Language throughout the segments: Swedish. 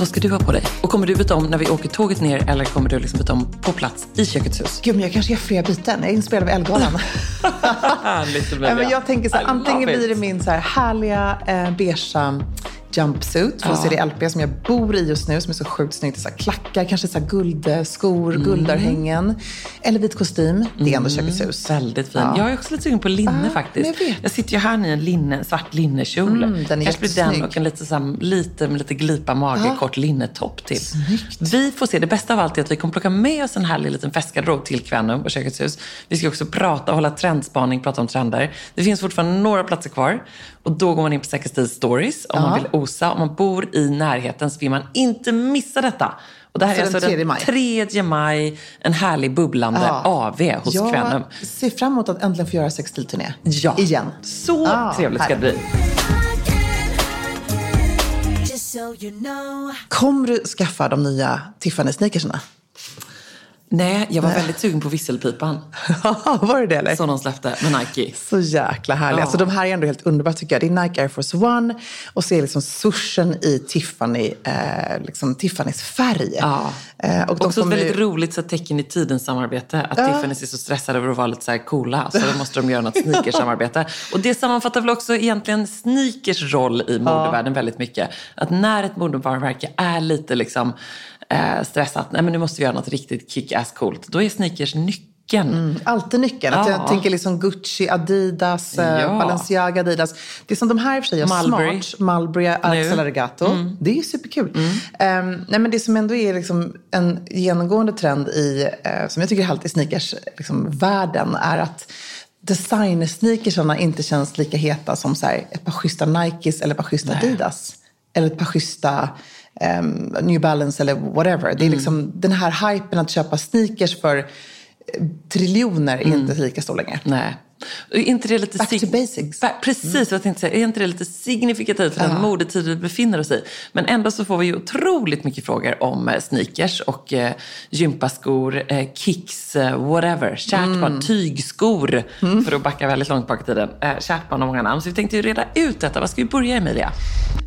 vad ska du ha på dig? Och kommer du byta om när vi åker tåget ner eller kommer du liksom byta om på plats i Kökets hus? Gud, men jag kanske gör fler byten. Jag är inspelad av Ellegalan. Men jag tänker så här, antingen it. blir det min så här härliga eh, beiga jumpsuit från CDLP som jag bor i just nu, som är så sjukt snyggt. Så klackar, kanske så guldskor, Mm. guldörhängen. Eller vit kostym. Det är ändå Kökets hus. Väldigt fin. Ja. Jag är också lite sugen på linne Ja, faktiskt. jag vet. sitter ju här i en linne, svart linnekjol. Mm, den är Kanske blir den och en lite, så lite, med lite glipa mage, Ja. kort linnetopp till. Snyggt. Vi får se. Det bästa av allt är att vi kommer plocka med oss en härlig liten festgarderob till Kvänum och Kökets hus. Vi ska också prata, hålla trendspaning, prata om trender. Det finns fortfarande några platser kvar. Och då går man in på Säker Stil Stories om man Ja. vill osa. Om man bor i närheten så vill man inte missa detta. Och det här Så är den alltså 3 den maj. 3 maj, en härlig bubblande Ja. AV hos jag Kvänum. ser fram emot att äntligen få göra sextilturné. Ja. Igen. Så Ah, trevligt ska det bli. Kommer du skaffa de nya Tiffany-sneakersarna? Nej, jag var väldigt sugen på visselpipan Var det det eller? som de släppte med Nike. Så jäkla härliga. Ja. Alltså, de här är ändå helt underbara tycker jag. Det är Nike Air Force One och så är liksom swooshen i Tiffany, eh, liksom Tiffany's färg. Ja. Eh, och Också ett väldigt ju- roligt så, tecken i tidens samarbete. Att Tiffany är så stressade över att vara lite så här coola. Så då måste de göra något sneakers-samarbete. Och det sammanfattar väl också egentligen sneakers roll i modevärlden väldigt mycket. Att när ett modevarumärke är lite liksom, eh, stressat, nej men nu måste vi göra något riktigt kick-ass coolt. Då är sneakers nyckeln. Alltid nyckeln. Att Ja. jag tänker liksom Gucci, Adidas, eh, Ja. Balenciaga, Adidas. Det som de här i och för sig Mulberry. smart. Mulberry, Axel Regato. Det är ju superkul. Ehm, nej, men det som ändå är liksom en genomgående trend i, eh, som jag tycker är halt i sneakers, liksom, världen, är att designersneakersarna inte känns lika heta som så här, ett par schyssta Nikes eller ett par schyssta Adidas. Eller ett par schyssta ehm, New Balance eller whatever. Det är liksom den här hypen att köpa sneakers för triljoner är inte lika stor längre. Nej. Är inte det lite Back to basics. Ba- Precis vad jag tänkte säga. Är inte det lite signifikativt för den modetid vi befinner oss i? Men ändå så får vi ju otroligt mycket frågor om eh, sneakers och eh, gympaskor, eh, kicks, eh, whatever. Kärtbarn, tygskor. För att backa väldigt långt bak i tiden. Eh, kärtbarn och många namn. Så vi tänkte ju reda ut detta. Vad ska vi börja Emilia?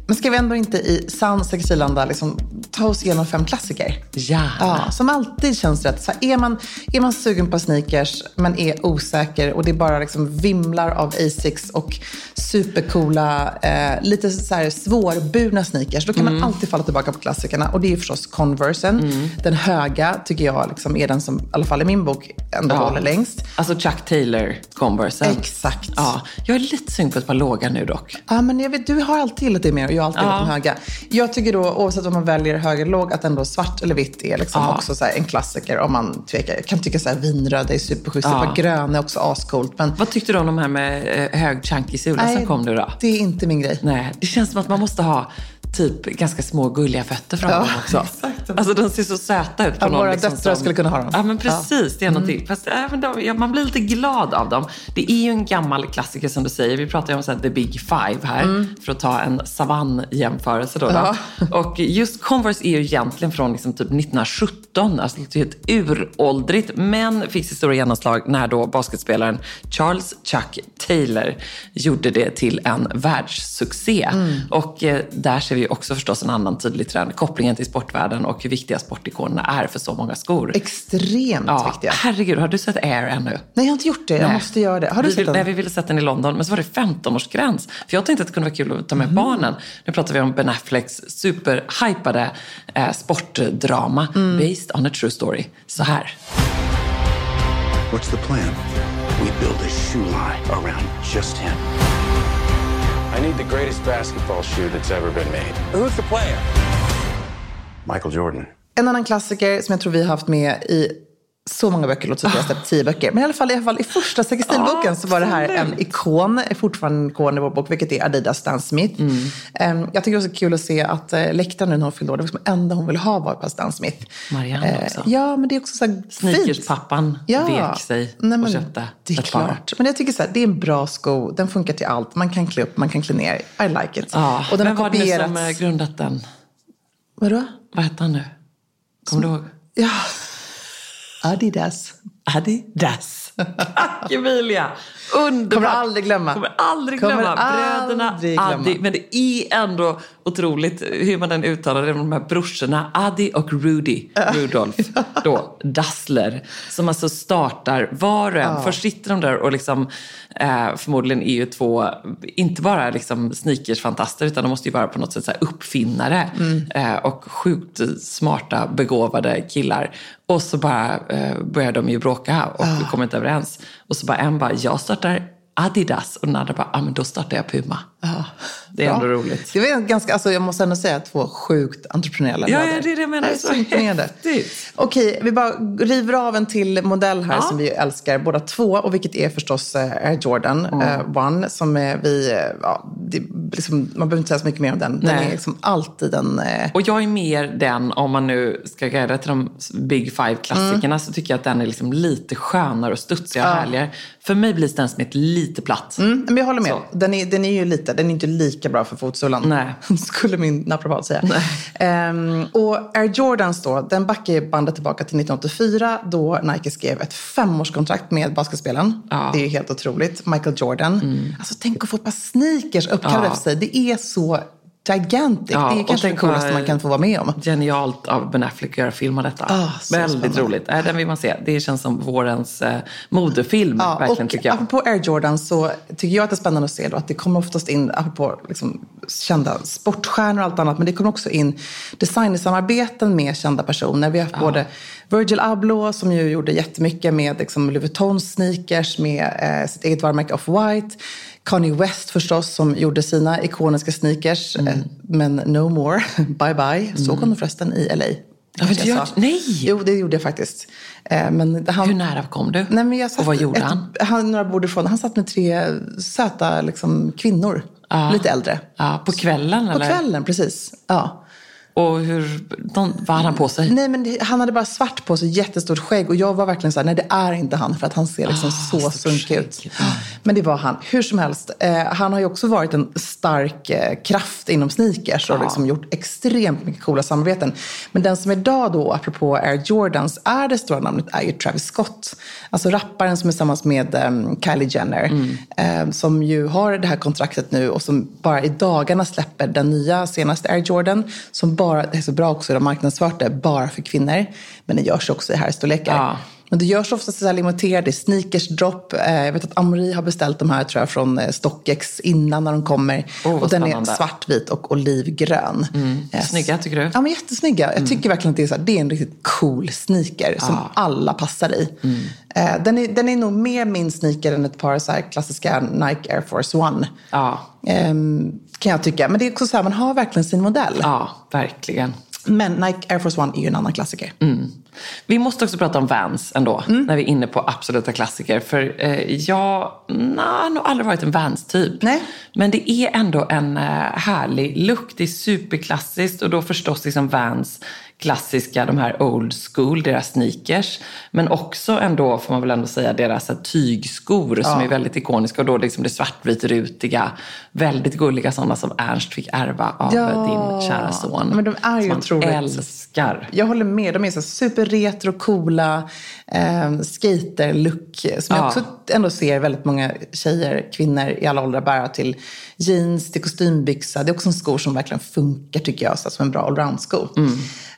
Men ska vi ändå inte i sann sextilanda liksom ta oss igenom fem klassiker? Gärna. Ja, som alltid känns rätt. Så här, är, man, är man sugen på sneakers men är osäker och det bara liksom vimlar av Asics och supercoola, eh, lite så här svårburna sneakers, då kan man alltid falla tillbaka på klassikerna. Och det är förstås Conversen. Den höga tycker jag liksom är den som, i alla fall i min bok, ändå håller längst. Alltså Chuck Taylor Converse. Exakt. Ja, jag är lite sugen på ett par låga nu dock. Ja, men jag vet, du har alltid gillat det mer och jag har alltid gillat de höga. Jag tycker då, oavsett om man väljer hög eller låg, att ändå svart eller vitt är liksom också så här en klassiker om man tvekar. Jag kan tycka så här vinröda är superschysst, Ja. gröna är också ascoolt. Men Vad tyckte du om de här med eh, hög chunky sula som kom nu då? det är inte min grej. Nej, det känns som att man måste ha typ ganska små gulliga fötter fram Ja, också. exakt. Alltså de ser så söta ut. på Ja, någon våra liksom döttrar skulle kunna ha dem. Ja men precis, det är Mm. någonting. Fast även de, ja, man blir lite glad av dem. Det är ju en gammal klassiker som du säger. Vi pratar ju om så här, the big five här. För att ta en savann-jämförelse då. då. Mm. Ja. Och just Converse är ju egentligen från liksom typ 1917. Alltså det är helt uråldrigt. Men fick sitt stora genomslag när då basketspelaren Charles Chuck Taylor gjorde det till en världssuccé. Mm. Och eh, där ser vi också förstås en annan tydlig trend. Kopplingen till sportvärlden och hur viktiga sportikonerna är för så många skor. Extremt Ja, viktiga. herregud, har du sett Air ännu? Nej, jag har inte gjort det. Jag Nej. måste göra det. Har du vi sett den? Nej, vi ville sätta den i London, men så var det 15-årsgräns. För jag tänkte att det kunde vara kul att ta Mm. med barnen. Nu pratar vi om Ben Afflecks superhypade eh, sportdrama Mm. Based on a true story. Så här. What's the plan? We build a shoe line around just him. I need the greatest basketball shoe that's ever been made. Who's the player? Michael Jordan. En annan klassiker som jag tror vi har haft med i så många böcker, låt säga att jag har släppt tio böcker. Men i alla fall, i, alla fall, i första textilboken så var det här en ikon, fortfarande en ikon i vår bok, vilket är Adidas Stan Smith. Em, jag tycker det är kul att se att uh, läktaren nu när hon fyllde år, det var liksom enda hon ville ha var ett par Stan Smith. Marianne också. Ja, men det är också så här. Sneakerspappan vek sig Nej, men och köpte Det är ett par. klart. Men jag tycker så här, det är en bra sko, den funkar till allt. Man kan klä upp, man kan klä ner. I like it. Ja, och den vem har var det som kopierats. eh, grundat den? Vadå? Vad hette han nu? Kommer du ihåg? Ja. Adidas. Adidas. Tack Emilia! Underbart. Kommer aldrig glömma. Kommer aldrig Kommer glömma. Bröderna aldrig glömma. Adi. Men det är ändå otroligt hur man än uttalar det. De här brorsorna Adi och Rudy. Rudolf. Då, Dassler. Som alltså startar var och en. Först sitter de där och liksom eh, förmodligen är ju två, inte bara liksom sneakersfantaster utan de måste ju vara på något sätt så uppfinnare. Mm. Eh, och sjukt smarta, begåvade killar. Och så bara eh, börjar de ju bråka och kommer inte överens. Och så bara en bara, jag startar Adidas. Och den andra bara, ja ah, men då startar jag Puma. Det är ändå Ja. roligt. Det är ganska, alltså jag måste ändå säga två sjukt entreprenöriella Ja, ja, det är det jag menar. är Så häftigt. Okej, vi bara river av en till modell här Ja. som vi älskar båda två. Och vilket är förstås eh, Air Jordan Mm. eh, One. Som vi, eh, ja, det, liksom, man behöver inte säga så mycket mer om den. Den Nej. är liksom alltid en... Eh, Och jag är mer den, om man nu ska guida till de Big Five-klassikerna, så tycker jag att den är liksom lite skönare och studsigare och härligare. För mig blir Stan Smith lite platt. Mm, men jag håller med. Så. Den är, den är ju lite, den är inte lika bra för fotsolen. Nej. Skulle min naprapat säga. Ehm, och Air Jordans då, den backar ju bandet tillbaka till 1984 då Nike skrev ett femårskontrakt med basketspelaren. Ja. Mm. Det är ju helt otroligt. Michael Jordan. Alltså tänk att få ett par sneakers uppkallade Ja. efter sig. Det är så gigantic. Ja, det är kanske det coolaste man kan få vara med om. Genialt av Ben Affleck att göra film av detta. Ah, Väldigt spännande. roligt. Äh, den vill man se. Det känns som vårens eh, modefilm, Ja, verkligen och tycker jag. apropå Air Jordan så tycker jag att det är spännande att se då att det kommer oftast in, apropå liksom kända sportstjärnor och allt annat, men det kommer också in designersamarbeten med kända personer. Vi har haft både Virgil Abloh som ju gjorde jättemycket med liksom Louis Vuitton sneakers, med eh, sitt eget varumärke Off-White. Kanye West förstås som gjorde sina ikoniska sneakers, Mm. eh, men no more, bye bye. Såg honom förresten i LA. Ja, men Jag nej! Jo, det gjorde jag faktiskt. Eh, men han, Hur nära kom du? Nej, men jag satt och vad gjorde ett, han? han? Några bord ifrån. Han satt med tre söta liksom, kvinnor. Lite äldre. Ja, på kvällen På eller? kvällen, precis. Ja. Och hur, de, vad hade han på sig? Nej, men det, han hade bara svart på sig, jättestort skägg. Och jag var verkligen så här, nej det är inte han. För att han ser liksom så stort sunkig ut. Men det var han. Hur som helst. Eh, han har ju också varit en stark eh, kraft inom sneakers. Och liksom gjort extremt mycket coola samarbeten. Men den som idag då, apropå Air Jordans, är det stora namnet är ju Travis Scott. Alltså rapparen som är tillsammans med eh, Kylie Jenner. Eh, som ju har det här kontraktet nu och som bara i dagarna släpper den nya senaste Air Jordan. Som bara, det är så bra också, de har marknadsfört det bara för kvinnor. Men det görs också i herrstorlekar. Ja. Men det görs ofta så här limiterade sneakers drop. Eh, Jag vet att Amori har beställt de här tror jag från eh, StockX innan när de kommer. Vad och den är spännande. svartvit och olivgrön. Eh, Snygga, tycker du? Ja, men jättesnygga. Jag tycker verkligen att det är, så här, det är en riktigt cool sneaker som alla passar i. Eh, Den, är, den är nog mer min sneaker än ett par så klassiska Nike Air Force One. Ja, Ehm, kan jag tycka. Men det är också så här, man har verkligen sin modell. ja, verkligen. Men Nike Air Force One är ju en annan klassiker. Vi måste också prata om Vans ändå, Mm. när vi är inne på absoluta klassiker. För eh, jag nej, har nog aldrig varit en Vans-typ. Men det är ändå en eh, härlig look. Det är superklassiskt och då förstås liksom Vans klassiska, de här old school, deras sneakers. Men också ändå, får man väl ändå säga, deras tygskor som är väldigt ikoniska. Och då liksom det svartvit-rutiga, väldigt gulliga sådana som Ernst fick ärva av Ja. din kära son. Men de är ju som otroligt- älskar. Jag håller med. De är så superretro, coola, eh, skater-look. Som jag Ja. också ändå ser väldigt många tjejer, kvinnor i alla åldrar bära till jeans, till kostymbyxa. Det är också en skor som verkligen funkar tycker jag, så som en bra allround-sko.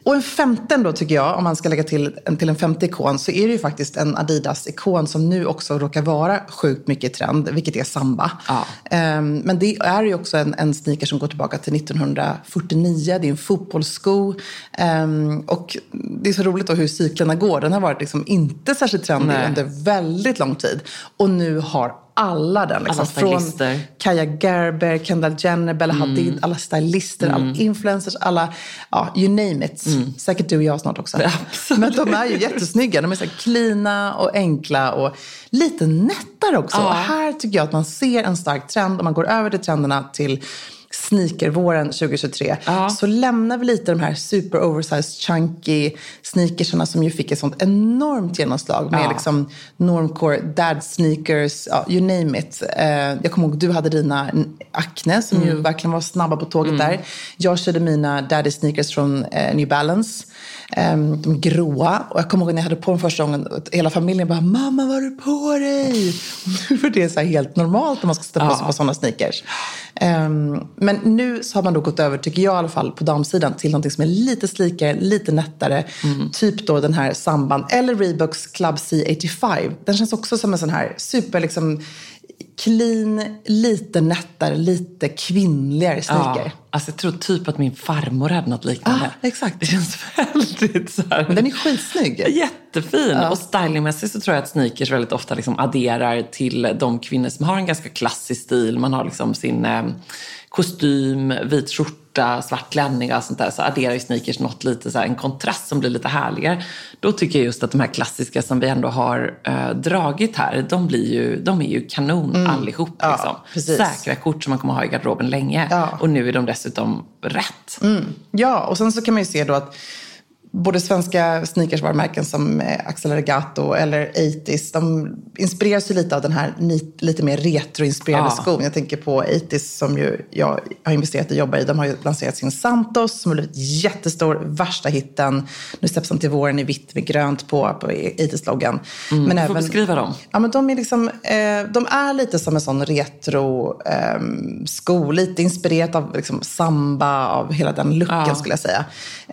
Och en femte då tycker jag, om man ska lägga till en, till en femte ikon, så är det ju faktiskt en Adidas-ikon som nu också råkar vara sjukt mycket i trend, vilket är samba. Ja. Ehm, Men det är ju också en, en sneaker som går tillbaka till 1949. Det är en fotbollssko. Ehm, och det är så roligt då hur cyklerna går. Den har varit liksom inte särskilt trendig Nej. under väldigt lång tid. Och nu har alla den. Liksom. Alla stylister. Från Kaja Gerber, Kendall Jenner, Bella Mm. Hadid, alla stylister, alla influencers, alla, ja, you name it. Säkert du och jag snart också. Mm. Absolut. Men de är ju jättesnygga. De är så cleana och enkla och lite nättare också. Ja. Och här tycker jag att man ser en stark trend. Om man går över till trenderna till sneakervåren 2023 Ja. så lämnar vi lite de här super oversized chunky sneakersarna som ju fick ett sånt enormt genomslag med Ja. liksom normcore dad sneakers, ja, you name it. Eh, jag kommer ihåg du hade dina Acne som Mm. ju verkligen var snabba på tåget där. Jag körde mina daddy sneakers från eh, New Balance. Eh, de gråa. Och jag kommer ihåg när jag hade på dem första gången. och Hela familjen bara, mamma vad har du på dig? För det är så här helt normalt om man ska sätta på sig Ja. på sådana sneakers. Ehm, men nu så har man då gått över, tycker jag i alla fall, på damsidan till något som är lite slikare, lite nättare. Typ då den här samband, eller Reeboks Club C85. Den känns också som en sån här super liksom clean, lite nättare, lite kvinnligare sneaker. Ja, alltså jag tror typ att min farmor hade något liknande. Ah, exakt. Det känns väldigt så här... Men den är skitsnygg. Jättefin! Och stylingmässigt så tror jag att sneakers väldigt ofta liksom adderar till de kvinnor som har en ganska klassisk stil. Man har liksom sin eh, kostym, vit skjorta, svart klänning och allt sånt där. Så adderar ju sneakers något lite så här, en kontrast som blir lite härligare. Då tycker jag just att de här klassiska som vi ändå har eh, dragit här, de, blir ju, de är ju kanon allihop. Ja, Liksom. precis. Säkra kort som man kommer ha i garderoben länge. Ja. Och nu är de dessutom rätt. Ja, och sen så kan man ju se då att både svenska sneakersvarumärken som eh, Axel Regato eller 80s, de inspireras ju lite av den här lite mer retroinspirerade Ja. skon. Jag tänker på 80s som ju jag har investerat i och jobbar i. De har ju lanserat sin Santos som har blivit jättestor, värsta hitten. Nu släpps den till våren i vitt med grönt på, på 80s-loggan. Men Mm. får beskriva dem. Ja, men de, är liksom, eh, de är lite som en sån retro eh, sko, lite inspirerat av liksom, samba, av hela den looken Ja. skulle jag säga.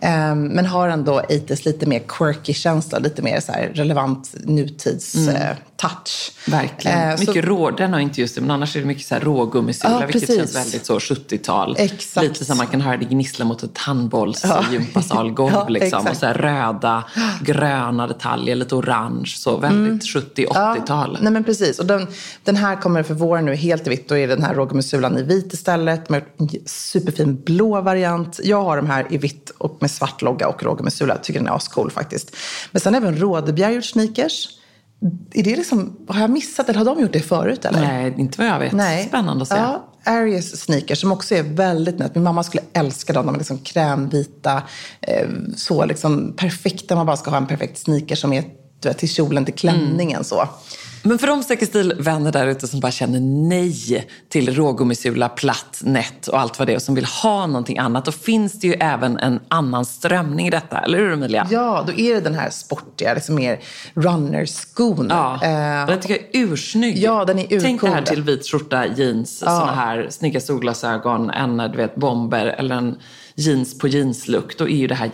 Eh, men har ändå 80s lite mer quirky känsla, lite mer så relevant nutids eh, touch. Verkligen. Eh, så- mycket rå, den har inte just det, men annars är det mycket så här rågummisula, Ja, vilket känns väldigt så 70-tal. Exakt. Lite som man kan höra det gnissla mot ett handbolls gympasalgolv. Ja, liksom. Och så röda, gröna detaljer, lite orange, så väldigt 70-80-tal. Mm. Nej men precis. Och den, den här kommer för våren nu helt i vitt. Då är den här rågummissulan i vit istället. Med en superfin blå variant. Jag har de här i vitt och med svart logga och rågummisula. Jag tycker den är ascool faktiskt. Men sen även Rådebjerg sneakers. Är det liksom, har jag missat eller har de gjort det förut eller? Nej, inte vad jag vet. Nej. Spännande att se. Ja, Aries sneakers som också är väldigt nött. Min mamma skulle älska dem. De är liksom krämvita. Eh, så liksom perfekta. Man bara ska ha en perfekt sneaker som är vet, till kjolen, till klänningen så. Men för de säkert stilvänner där ute som bara känner nej till rågummisula, platt, nätt och allt vad det är och som vill ha någonting annat, då finns det ju även en annan strömning i detta. Eller hur Emilia? Ja, då är det den här sportiga, liksom mer runnerskon. Ja, Eh, den tycker jag är ursnygg. Ja, den är Tänk det här urcool. till vit skjorta, jeans, såna här snygga solglasögon, en du vet, bomber eller en jeans på jeans-look. Då är ju det här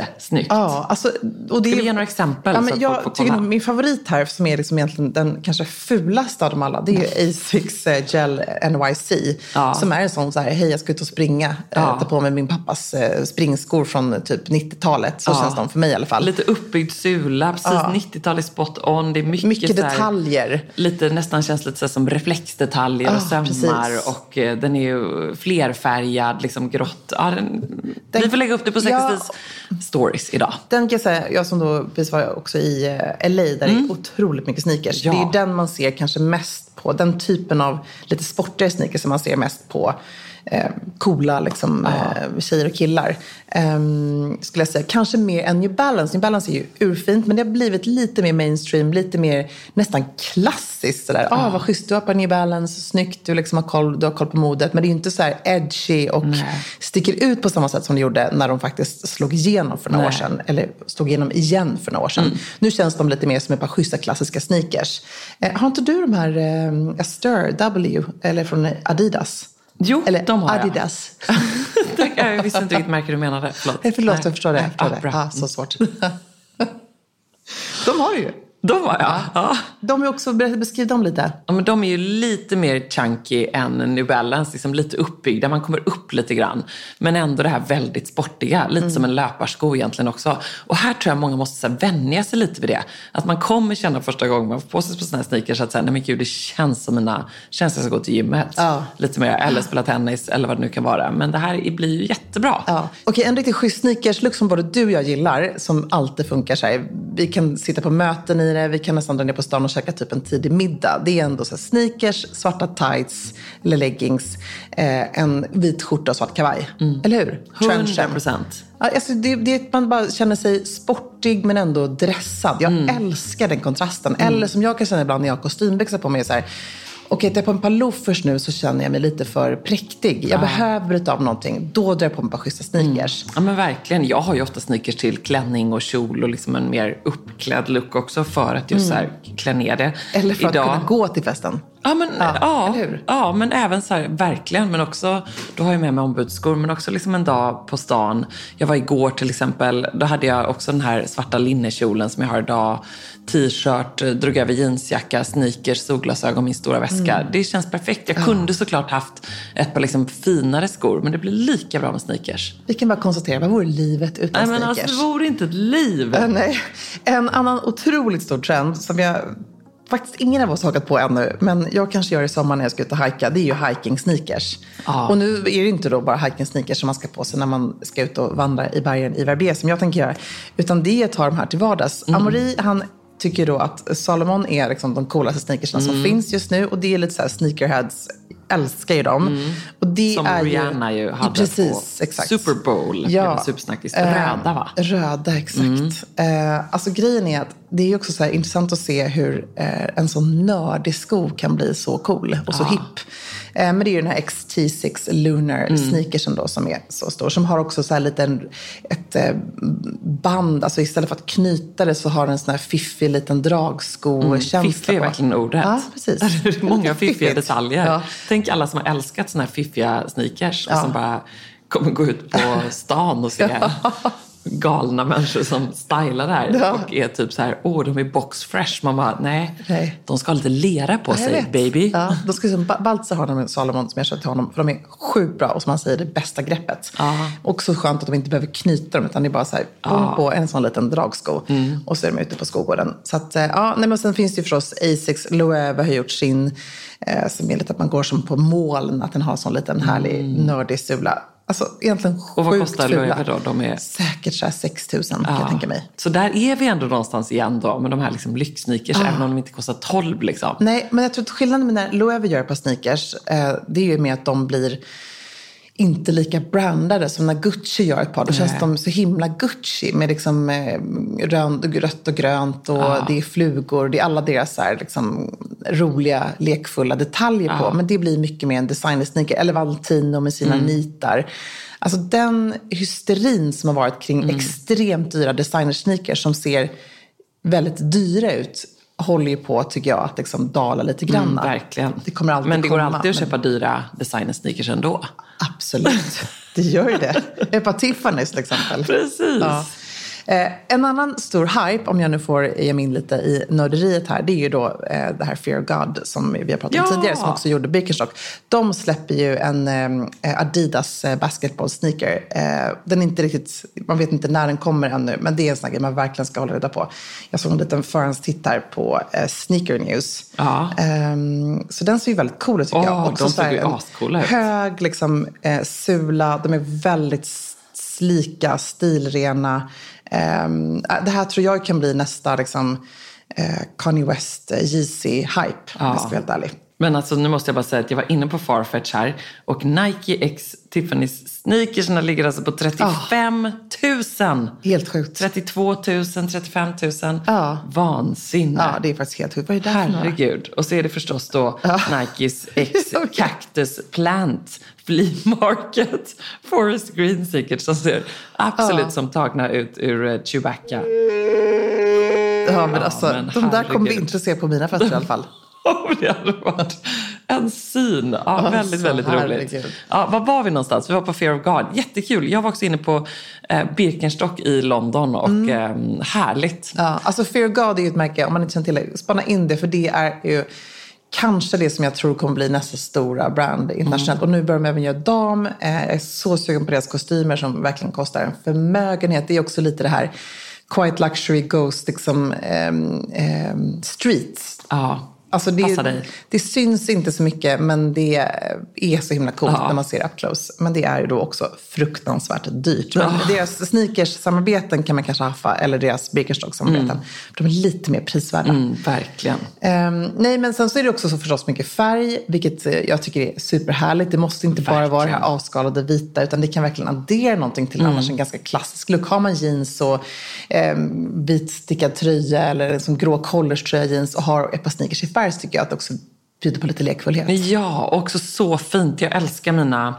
jättesnyggt. Ja, alltså, och det Ska du ge några exempel Ja, men jag tycker nog min favorit här, som är liksom egentligen den kanske fulaste av dem alla, det är ju Asics eh, Gel NYC. Ja. Som är en sån så här, hej jag ska ut och springa. Ja. Ja. Ta på mig min pappas eh, springskor från typ 90-talet. Så Ja. känns de för mig i alla fall. Lite uppbyggd sula, precis 90-tal är spot on. Det är mycket, Mycket här- detaljer. Lite, nästan känns lite så som reflexdetaljer och Ja, sömmar. Och eh, den är ju flerfärgad, liksom grått. Ja, den, Den- vi får lägga upp det på Ja. Sexis stories idag. Den kan jag säga, jag som då precis var också i eh, LA där det är otroligt mycket sneakers. Mm. Ja. Det är den man ser kanske mest på. Den typen av lite sportigare sneakers som man ser mest på eh, coola liksom, eh, tjejer och killar. Ehm, skulle jag säga. Kanske mer än New Balance. New Balance är ju urfint men det har blivit lite mer mainstream, lite mer nästan klassiskt. Sådär. Ah, vad schysst, du har på New Balance, snyggt, du, liksom har koll, du har koll på modet. Men det är ju inte så här edgy och Nej. sticker ut på samma sätt som det gjorde när de faktiskt slog igenom för några år Nej. sedan. Eller slog igenom igen för några år sedan. Mm. Nu känns de lite mer som ett par schyssta klassiska sneakers. Eh, har inte du de här eh, Astur W, eller från Adidas? Jo, eller de har jag. Adidas. Tack, jag visste inte vilket märke du menade. Förlåt. Nej, förlåt, Nej. jag förstår det. Jag förstår Ja, det. Ah, så svårt. de har ju. De var jag. Ja. De är också, beskriv dem lite. Ja, men de är ju lite mer chunky än New Balance, liksom lite uppbyggda. Man kommer upp lite grann. Men ändå det här väldigt sportiga, lite som en löparsko egentligen också. Och här tror jag många måste så här, vänja sig lite vid det. Att man kommer känna första gången man får på sig på såna här sneakers att säga, nej men gud, det känns som mina, känns som jag ska gå till gymmet. Ja. Lite mer, eller spela tennis eller vad det nu kan vara. Men det här blir ju jättebra. Ja. Okej, en riktigt schysst sneakerslook som både du och jag gillar, som alltid funkar så här. Vi kan sitta på möten i det, vi kan nästan dra ner på stan och käka typ en tidig middag. Det är ändå så sneakers, svarta tights eller leggings, eh, en vit skjorta och svart kavaj. Eller hur? 100 Trenchen. procent. Alltså det, det, man bara känner sig sportig men ändå dressad. Jag Mm. älskar den kontrasten. Eller som jag kan känna ibland när jag har kostymbyxor på mig. Så här, Okej, tar jag på en par loafers nu så känner jag mig lite för präktig. Jag behöver bryta av någonting. Då drar jag på mig ett par schyssta sneakers. Ja men verkligen. Jag har ju ofta sneakers till klänning och kjol och liksom en mer uppklädd look också för att just så här klä ner det. Mm. Eller för Idag, att kunna gå till festen. Ja, men, Ja, ja, ja, men även så här, verkligen. Men också, då har jag med mig ombudsskor, men också liksom en dag på stan. Jag var igår till exempel, då hade jag också den här svarta linnekjolen som jag har idag. T-shirt, drog över jeansjacka, sneakers, solglasögon, min stora väska. Mm. Det känns perfekt. Jag kunde såklart haft ett par liksom finare skor, men det blir lika bra med sneakers. Vi kan bara konstatera, vad vore livet utan Nej, men sneakers? alltså, det vore inte ett liv. Eh, Nej. En annan otroligt stor trend som jag faktiskt ingen av oss hakat på ännu, men jag kanske gör i sommar när jag ska ut och hajka, det är ju hiking sneakers. Ja. Och nu är det inte då bara hiking sneakers som man ska på sig när man ska ut och vandra i bergen i Verbier som jag tänker göra, utan det är att ta de här till vardags. Mm. Amori, han tycker då att Salomon är liksom de coolaste sneakersna Mm. som finns just nu och det är lite så här sneakerheads älskar ju dem. Och det Mm. Som är Rihanna ju hade Precis, på exakt. Super Bowl. Ja. Supersnackis. Eh, Röda va? Mm. Röda, exakt. Eh, alltså grejen är att det är också så intressant att se hur eh, en sån nördig sko kan bli så cool och så hipp. Eh, men det är ju den här XT6 Lunar Mm. sneakersen då som är så stor. Som har också så här liten, ett eh, band, alltså istället för att knyta det så har den en sån här fiffig liten dragsko-känsla Mm. Fiffig är verkligen ordet. Ja, precis. Det är många fiffiga detaljer. Ja. Tänk alla som har älskat såna här fiffiga sneakers och Ja. som bara kommer gå ut på stan och se galna människor som stylar där Ja. och är typ så här, åh de är box fresh. Man bara, nej, Nej. de ska ha lite lera på Ja, sig vet. baby. Ja, då ska liksom, Ba- Baltzar har de med Salomon som jag köpte till honom. För de är sjukt bra och som han säger, det bästa greppet. Ja. Och så skönt att de inte behöver knyta dem utan det är bara så här, ja. på en sån liten dragsko. Mm. Och så är de ute på skogården. Så att, eh, ja, nej, men sen finns det ju förstås Asics, Loewe har gjort sin, eh, som är lite att man går som på moln, att den har en sån liten härlig nördig sula. Alltså egentligen sjukt. Och vad kostar fula. Då? De är- Säkert så här 6 000 kan jag tänka mig. Så där är vi ändå någonstans igen då med de här liksom lyxsneakers, Ah. även om de inte kostar 12 liksom. Nej, men jag tror att skillnaden med när Loewe gör par sneakers, eh, det är ju med att de blir inte lika brandade som när Gucci gör ett par. Då känns de så himla Gucci med liksom eh, rönt, rött och grönt och det är flugor. Det är alla deras här, liksom, roliga, lekfulla detaljer på. Men det blir mycket mer en designersneaker. Eller Valentino med sina nitar. Alltså den hysterin som har varit kring extremt dyra designersneakers som ser väldigt dyra ut håller ju på, tycker jag, att liksom dala lite grann. Mm, verkligen. Det kommer alltid men det går komma, alltid att men- köpa dyra designersneakers ändå. Absolut, det gör ju det. Ett par Tiffany's till exempel. Precis. Ja. Eh, en annan stor hype, om jag nu får ge mig in lite i nörderiet här, det är ju då eh, det här Fear God som vi har pratat om Ja! tidigare, som också gjorde Birkenstock. De släpper ju en eh, Adidas eh, basketball sneaker. Eh, den är inte riktigt, man vet inte när den kommer ännu, men det är en sån grej man verkligen ska hålla reda på. Jag såg en liten förhandstitt här på eh, Sneaker News. Ja. Ehm, så den ser ju väldigt cool ut tycker Åh, jag. de så såg här ju en ascoola ut. Hög liksom, eh, sula, de är väldigt slika, stilrena. Ehm, äh, det här tror jag kan bli nästa liksom, eh, Kanye West eh, Yeezy-hype, om jag ska vara helt ärlig. Men alltså nu måste jag bara säga att jag var inne på Farfetch här och Nike X Tiffany's sneakersna ligger alltså på 35 000. Helt sjukt. 32 000, 35 000. Ja. Vansinne. Ja, det är faktiskt helt sjukt. Vad är det? Herregud. Och så är det förstås då Nikes X. Cactus Plant Flea Market Forest Green Sneakers som ser absolut som tagna ut ur eh, Chewbacca. Ja, men alltså, men de där kommer vi herregud. inte se på mina fester i alla fall. Det hade varit En syn. Ja, Ja, väldigt, väldigt roligt. herregud. Ja, var var vi någonstans? Vi var på Fear of God. Jättekul. Jag var också inne på eh, Birkenstock i London och eh, härligt. Ja, alltså Fear of God är ju ett märke, om man inte känner till det, spana in det för det är ju kanske det som jag tror kommer bli nästa stora brand internationellt. Och nu börjar de även göra dam. Eh, jag är så sugen på deras kostymer som verkligen kostar en förmögenhet. Det är också lite det här Quiet Luxury Ghost, liksom ehm, ehm, streets. Ja, Alltså det, Passar dig. det syns inte så mycket men det är så himla coolt Ja. när man ser up close. Men det är ju då också fruktansvärt dyrt. Men deras sneakers-samarbeten kan man kanske haffa, eller deras Birkenstock-samarbeten. De är lite mer prisvärda. mm, verkligen. Ehm, nej, men sen så är det också så förstås mycket färg, vilket eh, jag tycker är superhärligt. Det måste inte bara vara det här Verkligen. avskalade vita, utan det kan verkligen addera någonting till Mm. annars en ganska klassisk look. Har man jeans och um, vit stickad tröja eller liksom grå collarströja jeans och har ett par sneakers i färg så tycker jag att också bjuder på lite lekfullhet. Ja, också så fint. Jag älskar mina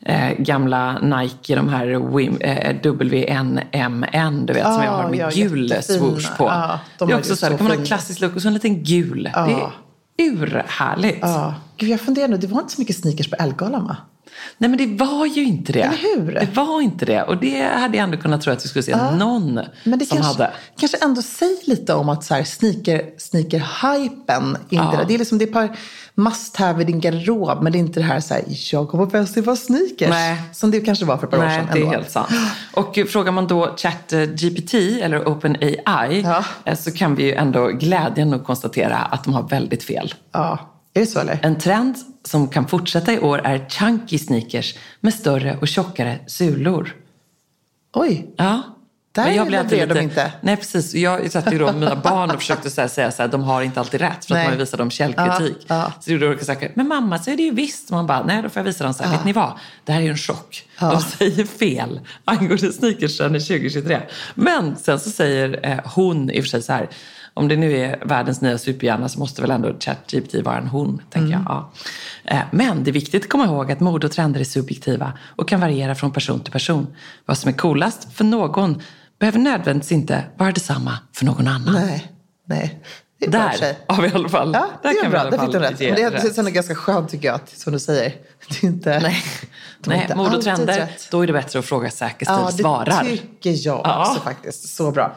eh, gamla Nike, de här eh, WNMN, du vet, som jag Ah, har med ja, gul jättefina. swoosh på. Ja, de det är också så här, så kan man ha en klassisk look och så en liten gul. Det är urhärligt. Ja. Gud, jag funderar nu, det var inte så mycket sneakers på Ellegalan va? Nej men det var ju inte det. Eller hur? Det var inte det. Och det hade jag ändå kunnat tro att vi skulle se någon Men det som kanske, hade. kanske ändå säger lite om att så här, sneaker, sneaker-hypen inte Ja. det är liksom det är ett par must have i din garderob men det är inte det här så här, jag går på fest var sneakers. Nej. Som det kanske var för ett par år Nej, sedan. det är helt sant. Och frågar man då ChatGPT eller OpenAI Ja. eh, så kan vi ju ändå glädjande nog konstatera att de har väldigt fel. Ja, är det så eller? En trend som kan fortsätta i år är chunky sneakers med större och tjockare sulor. Oj, Ja. Där Men jag blir alltid levererar de inte. Nej, precis. Jag satt ju då med mina barn och försökte så här säga så här, de har inte alltid rätt för Nej. att man visar dem källkritik. Ja, ja. Så gjorde jag saker, men mamma så är det ju visst. Man bara, nej då får jag visa dem så här, vet ni vad? Det här är ju en chock. De säger fel angående sneakersen i 2023. Men sen så säger eh, hon i och för sig så här, om det nu är världens nya superhjärna så måste väl ändå ChatGPT vara en hon, tänker jag. Ja. Eh, Men det är viktigt att komma ihåg att mode och trender är subjektiva och kan variera från person till person. Vad som är coolast för någon behöver nödvändigtvis inte vara detsamma för någon annan. nej, nej. Det Där har vi i alla fall. Ja, där det är kan vi i bra. Där fick du rätt. Men det sen är det ganska skönt tycker jag, att, som du säger. Det är inte, Nej, de Nej mode och trender, rätt. då är det bättre att fråga säker stil Ja, det svarar. tycker jag Ja. också faktiskt. Så bra.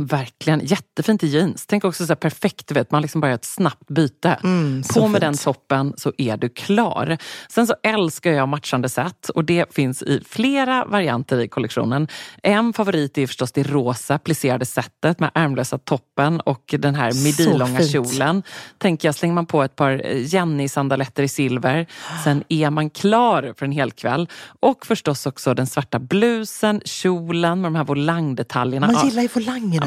Verkligen. Jättefint i jeans. Tänk också så perfekt, vet, man liksom bara gör ett snabbt byte. På med den toppen så är du klar. Sen så älskar jag matchande set och det finns i flera varianter i kollektionen. En favorit är förstås det rosa plisserade setet med ärmlösa toppen och den här midilånga fint. kjolen. Tänker jag, slänger man på ett par Jenny-sandaletter i silver, sen är man klar för en hel kväll. Och förstås också den svarta blusen, kjolen med de här volangdetaljerna. Man gillar ju volangerna.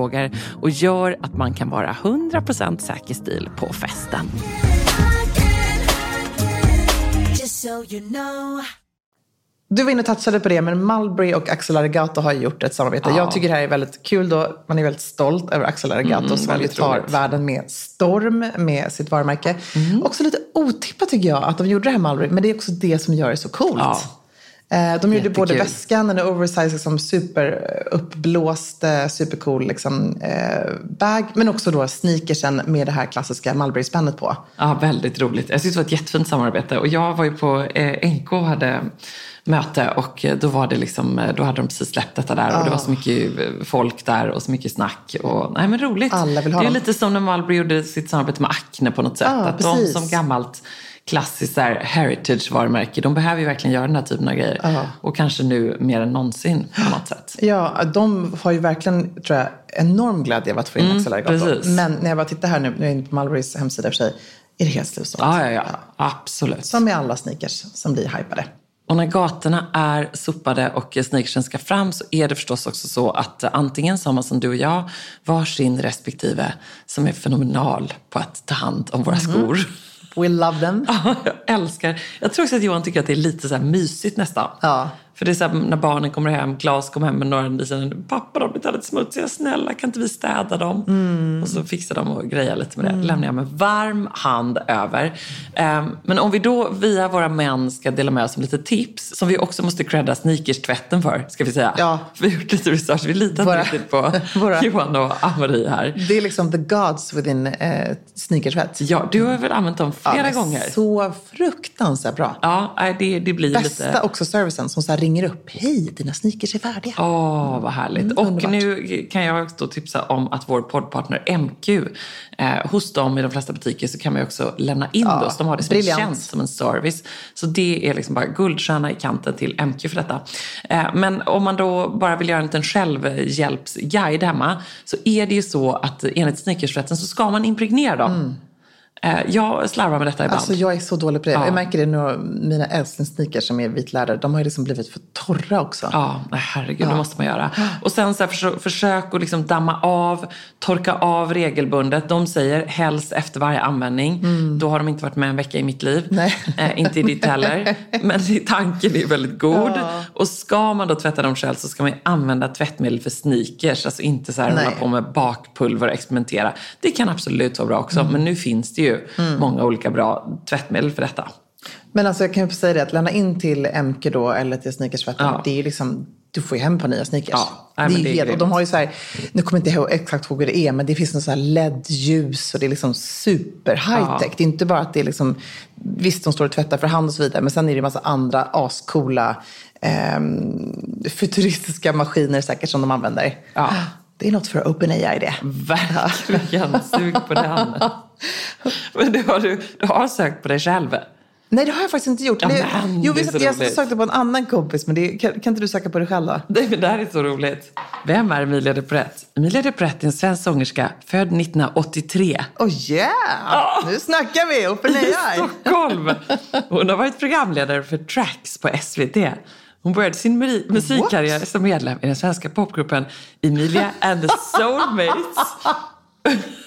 och gör att man kan vara 100% säker stil på festen. Du var inne och touchade på det, men Mulberry och Axel Arigato har gjort ett samarbete. Jag tycker det här är väldigt kul då. Man är väldigt stolt över Axel Arigato som ju tar roligt. världen med storm med sitt varumärke. Också lite otippat tycker jag att de gjorde det här Mulberry, men det är också det som gör det så coolt. Ja. Eh, De gjorde både väskan, en oversize, liksom, superuppblåst, eh, supercool liksom, eh, bag. Men också då sneakersen med det här klassiska Mulberry-spännet på. Ja, väldigt roligt. Jag tyckte det var ett jättefint samarbete. Och jag var ju på eh, NK och hade möte och eh, då var det liksom, eh, då hade de precis släppt detta där och det var så mycket eh, folk där och så mycket snack. Och, nej men roligt. Alla vill ha det är dem. lite som när Marlboro gjorde sitt samarbete med Acne på något sätt. Ja, att precis. de som gammalt klassiskt så heritage-varumärke, de behöver ju verkligen göra den här typen av grejer. Och kanske nu mer än någonsin på något sätt. Ja, de har ju verkligen, tror jag, enorm glädje av att få in. Mm, precis. Men när jag bara tittar här nu, nu är jag inne på Mulberrys hemsida för sig, är det helt slutsålt. Ja, ja, ja. Absolut. Som med alla sneakers som blir hypade. Och när gatorna är sopade och sneakersen ska fram så är det förstås också så att antingen så har man som du och jag varsin respektive som är fenomenal på att ta hand om våra skor. We love them. Ja, jag älskar. Jag tror också att Johan tycker att det är lite så här mysigt nästan. Ja. För det är så här, när barnen kommer hem, Klas kommer hem med några säger pappa de blir lite smutsiga, snälla kan inte vi städa dem? Mm. Och så fixar de och grejer lite med det. lämnar jag med varm hand över. Ehm, men om vi då via våra män ska dela med oss om lite tips, som vi också måste credda sneakers-tvätten för, ska vi säga. Ja. Vi har gjort lite research, vi litar Våra- inte riktigt på våra- Johan och Amarie här. Det är liksom the gods within eh, sneakersvett. Ja, du har väl använt dem flera men gånger? Så fruktansvärt bra. Ja, det, det blir Bästa lite... också servicen som så här ringer upp. Hej, dina sneakers är färdiga. Åh, vad härligt. Mm, och underbart. nu kan jag också tipsa om att vår poddpartner MQ, eh, hos dem i de flesta butiker så kan man ju också lämna in Ja. Så de har det som briljant. en tjänst, som en service. Så det är liksom bara guldstjärna i kanten till MQ för detta. Eh, men om man då bara vill göra en liten självhjälpsguide hemma så är det ju så att enligt sneakersrätten så ska man impregnera dem. Eh, jag slarvar med detta ibland. Alltså jag är så dålig på det. Ja. Jag märker det nu, mina älsklingssneakers som är vitlärare, de har ju liksom blivit för torra också. Ja, nej, herregud, det måste man göra. Och sen så här, försök, försök att liksom damma av, torka av regelbundet. De säger helst efter varje användning. Då har de inte varit med en vecka i mitt liv. Eh, inte i ditt heller. Men tanken är väldigt god. Och ska man då tvätta dem själv så ska man ju använda tvättmedel för sneakers. Alltså inte så här hålla på med bakpulver och experimentera. Det kan absolut vara bra också. Men nu finns det ju många olika bra tvättmedel för detta. Men alltså jag kan ju säga det att lämna in till MK då eller till sneakersvetten, Ja. det är ju liksom, du får ju hem på nya sneakers. Ja, nej, det är det är helt, och de har ju så här, nu kommer jag inte ihåg exakt ihåg hur det är, men det finns något så här LED-ljus och det är liksom super high-tech. Ja. Det är inte bara att det är liksom, visst de står och tvättar för hand och så vidare, men sen är det en massa andra ascoola ehm, futuristiska maskiner säkert som de använder. Ja. Det är något för OpenAI det. Verkligen, sug på den. Men det har du, du har sökt på dig själv. Nej, det har jag faktiskt inte gjort. Ja, Det- jo, visst, jag roligt. sökte på en annan kompis, men det, kan, kan inte du söka på dig själv då? Nej, men det här är så roligt. Vem är Emilia de Pret? Emilia de Pret är en svensk sångerska född 1983 Oh yeah! Nu snackar vi! i OpenAI! Stockholm. Hon har varit programledare för Tracks på SVT. Hon började sin musikkarriär som medlem i den svenska popgruppen Emilia and the Soulmates.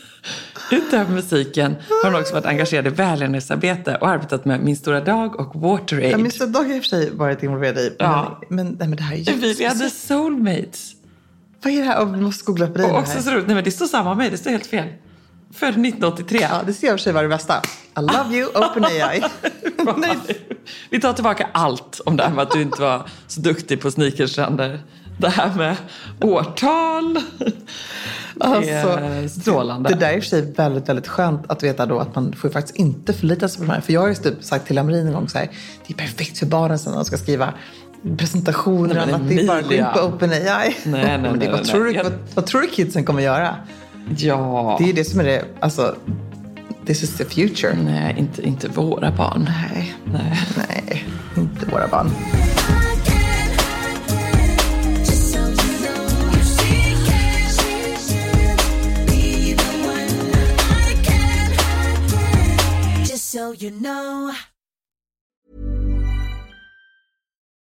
Utöver musiken har hon också varit engagerad i välgörenhetsarbete och arbetat med Min stora dag och WaterAid. Ja, Mr Dog har i och för sig varit involverad i. Ja. Men, men, nej, men det här är ju Emilia and the. Soulmates. Vad är det här? Oh, vi måste googla på dig Och också så roligt, nej men det står samma med mig, det står helt fel. Född 1983. Ja, det ser och för sig vara det bästa. I love you, OpenAI. Nej. Vi tar tillbaka allt om det här med att du inte var så duktig på sneakerstränder. Det här med årtal. Det är Alltså, strålande. Det där är i och för sig väldigt, väldigt skönt att veta då att man får faktiskt inte förlita sig på de här. För jag har ju typ sagt till Amarin en gång så här, det är perfekt för barnen sen när de ska skriva presentationer och Nej, annat. Det är bara att gå in på OpenAI. Nej, nej, det, nej, vad, nej, tror nej. du, Jag- vad, vad tror du kidsen kommer göra? Ja. Det är det som är det, alltså, this is the future. Nej, inte, inte våra barn. Nej, Nej. nej, inte våra barn. You know.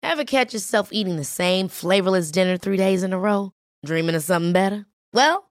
Ever catch yourself eating the same flavorless dinner three days in a row? Dreaming of something better? Well,